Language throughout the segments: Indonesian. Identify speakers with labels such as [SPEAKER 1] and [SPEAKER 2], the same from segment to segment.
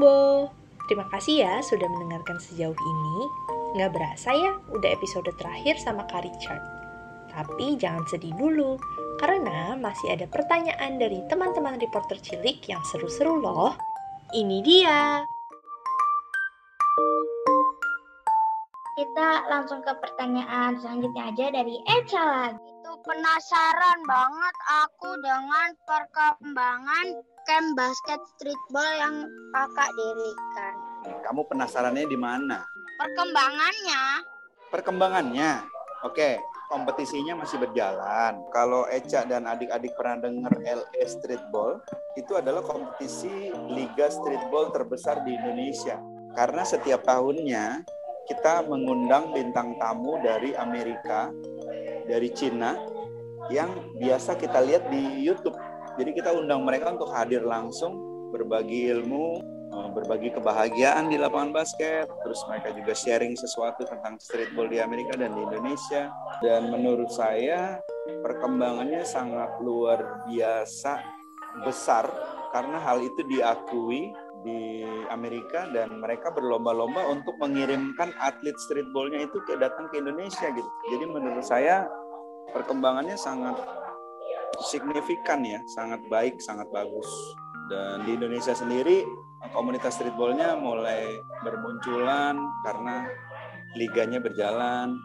[SPEAKER 1] Combo. Terima kasih ya sudah mendengarkan sejauh ini. Nggak berasa ya, udah episode terakhir sama Kak Richard. Tapi jangan sedih dulu, karena masih ada pertanyaan dari teman-teman reporter cilik yang seru-seru loh. Ini dia.
[SPEAKER 2] Kita langsung ke pertanyaan selanjutnya aja dari Echa lagi.
[SPEAKER 3] Itu penasaran banget aku dengan perkembangan camp basket streetball yang kakak dirikan.
[SPEAKER 4] Kamu penasarannya di mana?
[SPEAKER 3] Perkembangannya,
[SPEAKER 4] Perkembangannya. Oke, kompetisinya masih berjalan. Kalau Eca dan adik-adik pernah dengar LA Streetball, itu adalah kompetisi liga streetball terbesar di Indonesia. Karena setiap tahunnya kita mengundang bintang tamu dari Amerika, dari Cina, yang biasa kita lihat di YouTube. Jadi kita undang mereka untuk hadir langsung, berbagi ilmu, eh, berbagi kebahagiaan di lapangan basket, terus mereka juga sharing sesuatu tentang streetball di Amerika dan di Indonesia. Dan menurut saya perkembangannya sangat luar biasa besar karena hal itu diakui di Amerika dan mereka berlomba-lomba untuk mengirimkan atlet streetballnya itu ke datang ke Indonesia gitu. Jadi menurut saya perkembangannya sangat signifikan ya, sangat baik, sangat bagus. Dan di Indonesia sendiri komunitas streetballnya mulai bermunculan karena liganya berjalan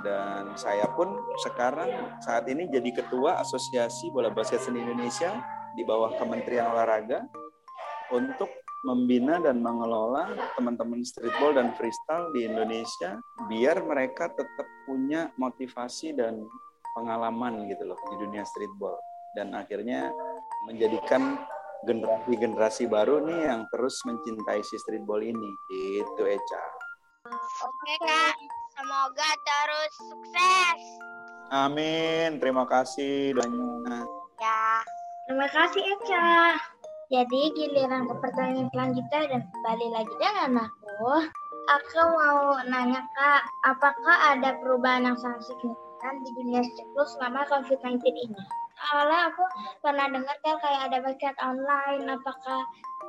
[SPEAKER 4] dan saya pun sekarang saat ini jadi ketua Asosiasi Bola Basket Seni Indonesia di bawah Kementerian Olahraga untuk membina dan mengelola teman-teman streetball dan freestyle di Indonesia biar mereka tetap punya motivasi dan pengalaman gitu loh di dunia streetball dan akhirnya menjadikan generasi-generasi baru nih yang terus mencintai si streetball ini itu Eca.
[SPEAKER 3] oke kak. Semoga terus sukses.
[SPEAKER 4] Amin. Terima kasih doanya.
[SPEAKER 3] Ya,
[SPEAKER 2] Terima kasih Echa. Jadi giliran ke pertanyaan selanjutnya dan kembali lagi dengan aku. Aku mau nanya kak, apakah ada perubahan yang sangat signifikan di dunia streetball selama COVID-19 ini? Awalnya aku pernah dengar kan kayak ada basket online, apakah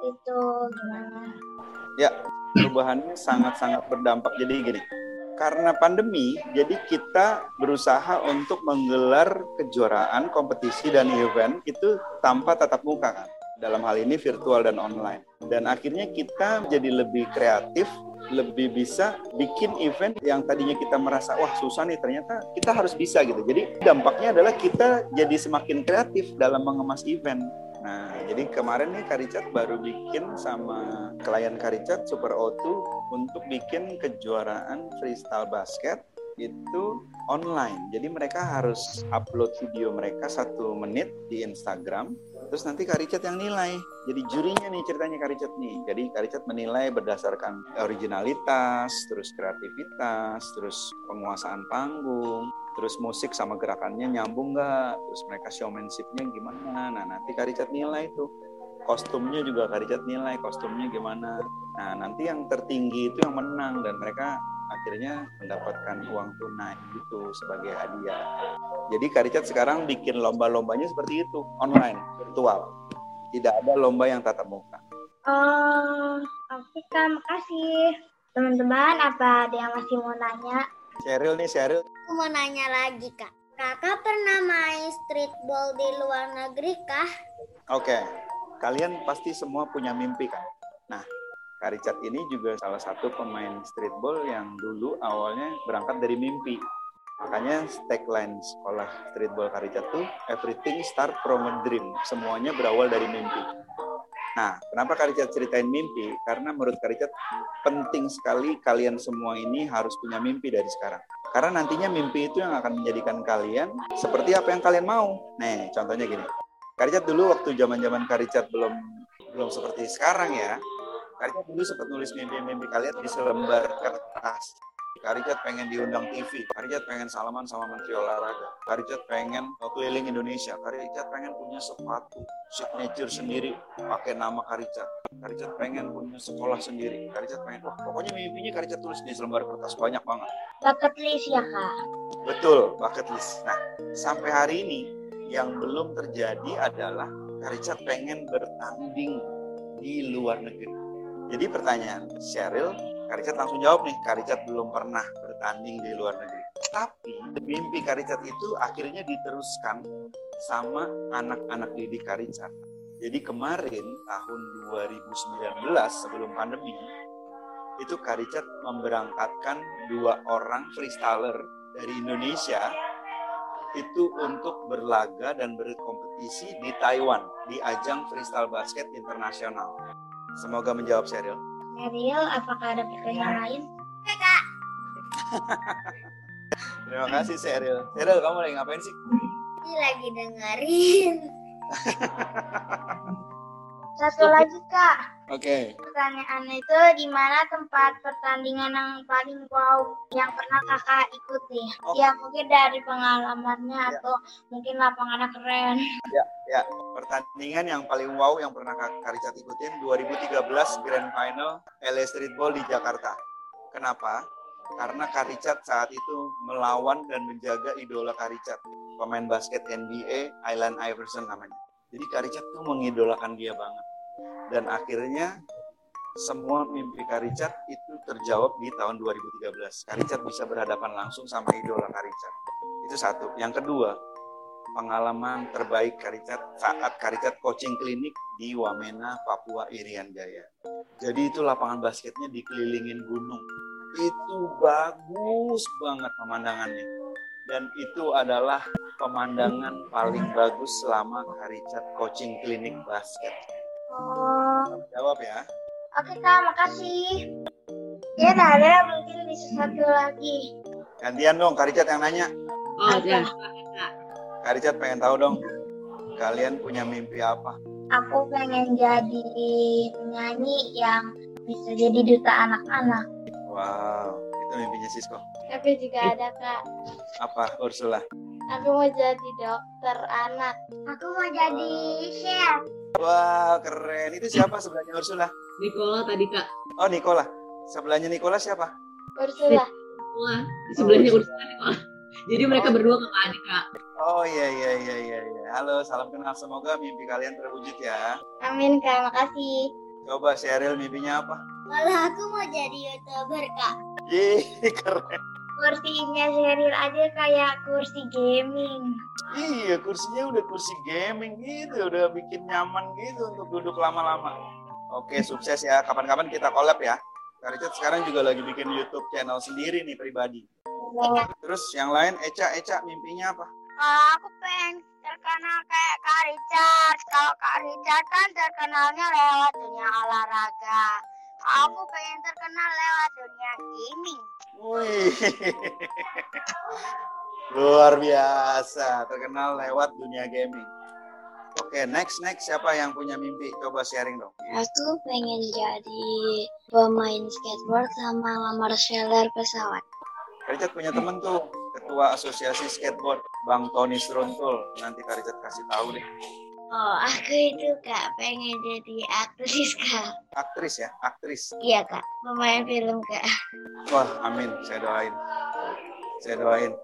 [SPEAKER 2] itu gimana?
[SPEAKER 4] Ya, perubahannya sangat-sangat berdampak. Jadi gini, karena pandemi, jadi kita berusaha untuk menggelar kejuaraan, kompetisi dan event itu tanpa tatap muka kan. Dalam hal ini virtual dan online. Dan akhirnya kita jadi lebih kreatif, lebih bisa bikin event yang tadinya kita merasa wah susah nih ternyata kita harus bisa gitu. Jadi dampaknya adalah kita jadi semakin kreatif dalam mengemas event. Nah, jadi kemarin nih Karicat baru bikin sama klien Karicat Super O2 untuk bikin kejuaraan freestyle basket itu online. Jadi mereka harus upload video mereka satu menit di Instagram. Terus nanti Karicat yang nilai. Jadi jurinya nih ceritanya Karicat nih. Jadi Karicat menilai berdasarkan originalitas, terus kreativitas, terus penguasaan panggung, terus musik sama gerakannya nyambung nggak, terus mereka showmanshipnya gimana. Nah nanti Karicat nilai tuh kostumnya juga Karicat nilai kostumnya gimana. Nah nanti yang tertinggi itu yang menang dan mereka akhirnya mendapatkan uang tunai gitu sebagai hadiah. Jadi Karicat sekarang bikin lomba-lombanya seperti itu online virtual. Tidak ada lomba yang tatap muka.
[SPEAKER 2] Oh, oke kak, makasih. Teman-teman, apa ada yang masih mau nanya?
[SPEAKER 4] Cheryl nih Cheryl.
[SPEAKER 3] aku mau nanya lagi kak. Kakak pernah main streetball di luar negeri kah?
[SPEAKER 4] Oke, kalian pasti semua punya mimpi kan? Nah, Karicat ini juga salah satu pemain streetball yang dulu awalnya berangkat dari mimpi. Makanya tagline sekolah streetball Karicat tuh everything start from a dream. Semuanya berawal dari mimpi. Nah, kenapa Karicat ceritain mimpi? Karena menurut Karicat penting sekali kalian semua ini harus punya mimpi dari sekarang. Karena nantinya mimpi itu yang akan menjadikan kalian seperti apa yang kalian mau. Nih, contohnya gini. Karicat dulu waktu zaman-zaman Karicat belum belum seperti sekarang ya. Karicat dulu sempat nulis mimpi-mimpi kalian di selembar kertas. Karicat pengen diundang TV. Karicat pengen salaman sama Menteri Olahraga. Karicat pengen keliling Indonesia. Karicat pengen punya sepatu signature sendiri pakai nama Karicat. Karicat pengen punya sekolah sendiri. Karicat pengen, wah pokoknya mimpinya Karicat tulis di selembar kertas banyak banget.
[SPEAKER 2] Bucket list ya kak?
[SPEAKER 4] Betul, bucket list. Nah, sampai hari ini yang belum terjadi adalah Karicat pengen bertanding di luar negeri. Jadi pertanyaan Cheryl, Karicat langsung jawab nih, Karicat belum pernah bertanding di luar negeri. Tapi mimpi Karicat itu akhirnya diteruskan sama anak-anak didik Karicat. Jadi kemarin tahun 2019 sebelum pandemi itu Karicat memberangkatkan dua orang freestyler dari Indonesia itu untuk berlaga dan berkompetisi di Taiwan di ajang freestyle basket internasional. Semoga menjawab Cheryl.
[SPEAKER 2] Ariel, apakah ada pertanyaan lain?
[SPEAKER 4] Terima kasih Cheryl. Cheryl, kamu lagi ngapain sih?
[SPEAKER 3] Ini lagi dengerin.
[SPEAKER 2] Satu lagi kak,
[SPEAKER 4] Oke.
[SPEAKER 2] pertanyaan itu di mana tempat pertandingan yang paling wow yang pernah kakak ikuti?
[SPEAKER 4] Oh.
[SPEAKER 2] Ya mungkin dari pengalamannya
[SPEAKER 4] Ya.
[SPEAKER 2] atau mungkin lapangannya keren.
[SPEAKER 4] Ya, pertandingan yang paling wow yang pernah Kak Karicat ikutin 2013 Grand Final LA Streetball di Jakarta. Kenapa? Karena Karicat saat itu melawan dan menjaga idola Karicat, pemain basket NBA Allen Iverson namanya. Jadi Karicat tuh mengidolakan dia banget. Dan akhirnya semua mimpi Karicat itu terjawab di tahun 2013. Karicat bisa berhadapan langsung sama idola Karicat. Itu satu. Yang kedua, pengalaman terbaik Karicat saat Karicat coaching klinik di Wamena, Papua Irian Jaya. Jadi itu lapangan basketnya dikelilingin gunung. Itu bagus banget pemandangannya. Dan itu adalah pemandangan paling bagus selama Karicat coaching klinik basket.
[SPEAKER 2] Oh,
[SPEAKER 4] Jawab ya.
[SPEAKER 2] oke kak, makasih. Ya, nah ada mungkin bisa satu lagi.
[SPEAKER 4] Gantian dong, Karicat yang nanya.
[SPEAKER 5] Oh, ya.
[SPEAKER 4] Karicat pengen tahu dong, kalian punya mimpi apa?
[SPEAKER 2] Aku pengen jadi penyanyi yang bisa jadi duta anak-anak.
[SPEAKER 4] Wow, itu mimpinya Sisko.
[SPEAKER 2] Tapi juga ada kak.
[SPEAKER 4] Apa, Ursula?
[SPEAKER 2] Aku mau jadi dokter anak.
[SPEAKER 3] Aku mau jadi chef.
[SPEAKER 4] Wah, keren. Itu siapa sebelahnya Ursula?
[SPEAKER 5] Nikola tadi kak.
[SPEAKER 4] Oh, Nikola. Sebelahnya Nikola siapa?
[SPEAKER 2] Ursula.
[SPEAKER 5] Nikola. Di sebelahnya Ursula Nikola. Jadi mereka berdua kakak adik kak.
[SPEAKER 4] Oh iya iya iya iya. iya. Halo, salam kenal. Semoga mimpi kalian terwujud ya.
[SPEAKER 2] Amin kak, makasih.
[SPEAKER 4] Coba Cheryl mimpinya apa?
[SPEAKER 3] Kalau aku mau jadi youtuber kak.
[SPEAKER 4] Ih, keren.
[SPEAKER 2] Kursinya Sheryl aja kayak kursi gaming.
[SPEAKER 4] Iya, kursinya udah kursi gaming gitu, udah bikin nyaman gitu untuk duduk lama-lama. Oke, sukses ya. Kapan-kapan kita collab ya. Karicat sekarang juga lagi bikin YouTube channel sendiri nih pribadi. Terus yang lain, Eca, Eca mimpinya apa?
[SPEAKER 3] Kalau aku pengen terkenal kayak Kak Richard. Kalau Kak Richard kan terkenalnya lewat dunia olahraga. Aku pengen terkenal lewat dunia gaming.
[SPEAKER 4] Wih, luar biasa, terkenal lewat dunia gaming. Oke, next next siapa yang punya mimpi? Coba sharing dong.
[SPEAKER 2] Aku pengen jadi pemain skateboard sama lamar seller pesawat.
[SPEAKER 4] Karicat punya temen tuh, ketua asosiasi skateboard, Bang Tony Struntul. Nanti Karicat kasih tahu deh.
[SPEAKER 2] Oh, aku itu kak pengen jadi aktris kak.
[SPEAKER 4] Aktris ya, aktris.
[SPEAKER 2] Iya kak, pemain film kak.
[SPEAKER 4] Wah, amin. Saya doain. Saya doain.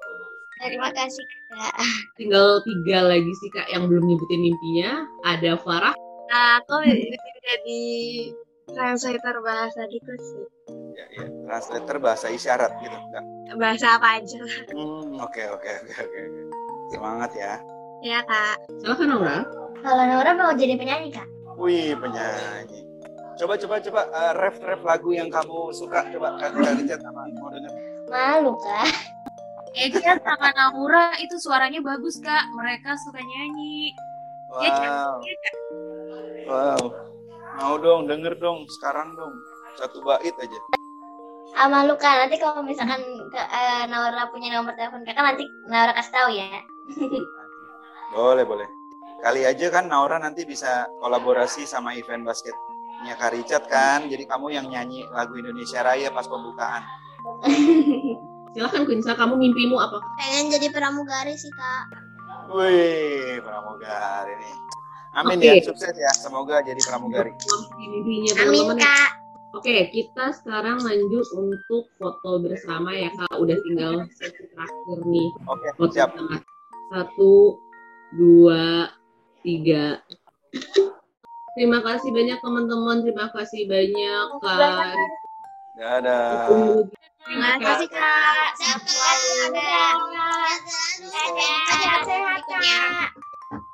[SPEAKER 2] Terima kasih kak.
[SPEAKER 5] Tinggal tiga lagi sih kak yang belum nyebutin mimpinya. Ada Farah.
[SPEAKER 2] Aku jadi translator bahasa gitu sih.
[SPEAKER 4] Ya, ya. Translator bahasa isyarat gitu. Enggak.
[SPEAKER 2] Bahasa apa aja.
[SPEAKER 4] Hmm, oke, oke, oke, oke. oke. Semangat ya.
[SPEAKER 2] Iya kak.
[SPEAKER 5] Silakan Aura.
[SPEAKER 2] Kalau Nora mau jadi penyanyi kak?
[SPEAKER 4] Wih, penyanyi. Coba, coba, coba uh, ref ref lagu yang kamu suka. Coba Karicat sama mau denger.
[SPEAKER 2] Malu kak.
[SPEAKER 6] Eca sama Naura itu suaranya bagus kak. Mereka suka nyanyi.
[SPEAKER 4] Wow. Wow. Mau dong, denger dong, sekarang dong. Satu bait aja.
[SPEAKER 2] Malu kak. Nanti kalau misalkan ke, eh, Naura punya nomor telepon kakak nanti Naura kasih tahu ya.
[SPEAKER 4] Boleh, boleh. Kali aja kan Naura nanti bisa kolaborasi sama event basketnya Karicat kan. Jadi kamu yang nyanyi lagu Indonesia Raya pas pembukaan.
[SPEAKER 5] Silakan Quinsa, kamu mimpimu apa?
[SPEAKER 3] Pengen jadi pramugari sih kak.
[SPEAKER 4] Wih, pramugari nih. Amin
[SPEAKER 5] Oke.
[SPEAKER 4] ya, sukses ya. Semoga jadi pramugari.
[SPEAKER 3] Amin
[SPEAKER 5] teman-teman.
[SPEAKER 3] kak.
[SPEAKER 5] Oke, kita sekarang lanjut untuk foto bersama ya kak. Udah tinggal sesi terakhir nih.
[SPEAKER 4] Oke,
[SPEAKER 5] Foto
[SPEAKER 4] siap.
[SPEAKER 5] bersama. Satu, dua, tiga. Terima kasih banyak teman-teman. Terima kasih banyak Kak.
[SPEAKER 4] Dadah.
[SPEAKER 6] Terima kasih kak.
[SPEAKER 3] Sehat-sehat, Kak.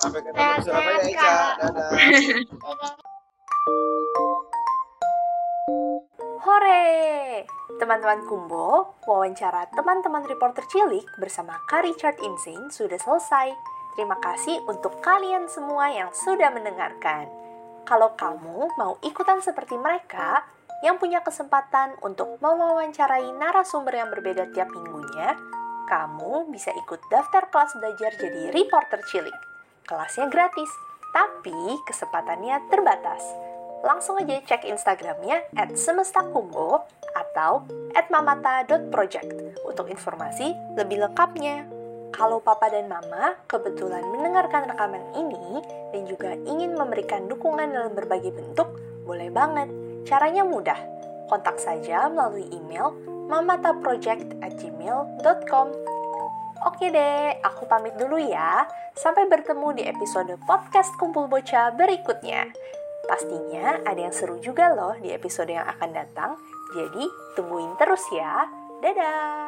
[SPEAKER 4] Sampai ketemu di Surabaya, Eca. Dadah.
[SPEAKER 1] Hore! Teman-teman Kumbo, wawancara teman-teman reporter cilik bersama Kak Richard Insane sudah selesai. Terima kasih untuk kalian semua yang sudah mendengarkan. Kalau kamu mau ikutan seperti mereka, yang punya kesempatan untuk mewawancarai narasumber yang berbeda tiap minggunya, kamu bisa ikut daftar kelas belajar jadi reporter cilik. Kelasnya gratis, tapi kesempatannya terbatas. Langsung aja cek Instagramnya at semestakumbo atau at mamata.project untuk informasi lebih lengkapnya. Kalau papa dan mama kebetulan mendengarkan rekaman ini dan juga ingin memberikan dukungan dalam berbagai bentuk, boleh banget. Caranya mudah. Kontak saja melalui email mamataproject@gmail.com. Oke deh, aku pamit dulu ya. Sampai bertemu di episode podcast Kumpul Bocah berikutnya. Pastinya ada yang seru juga loh di episode yang akan datang. Jadi, tungguin terus ya. Dadah!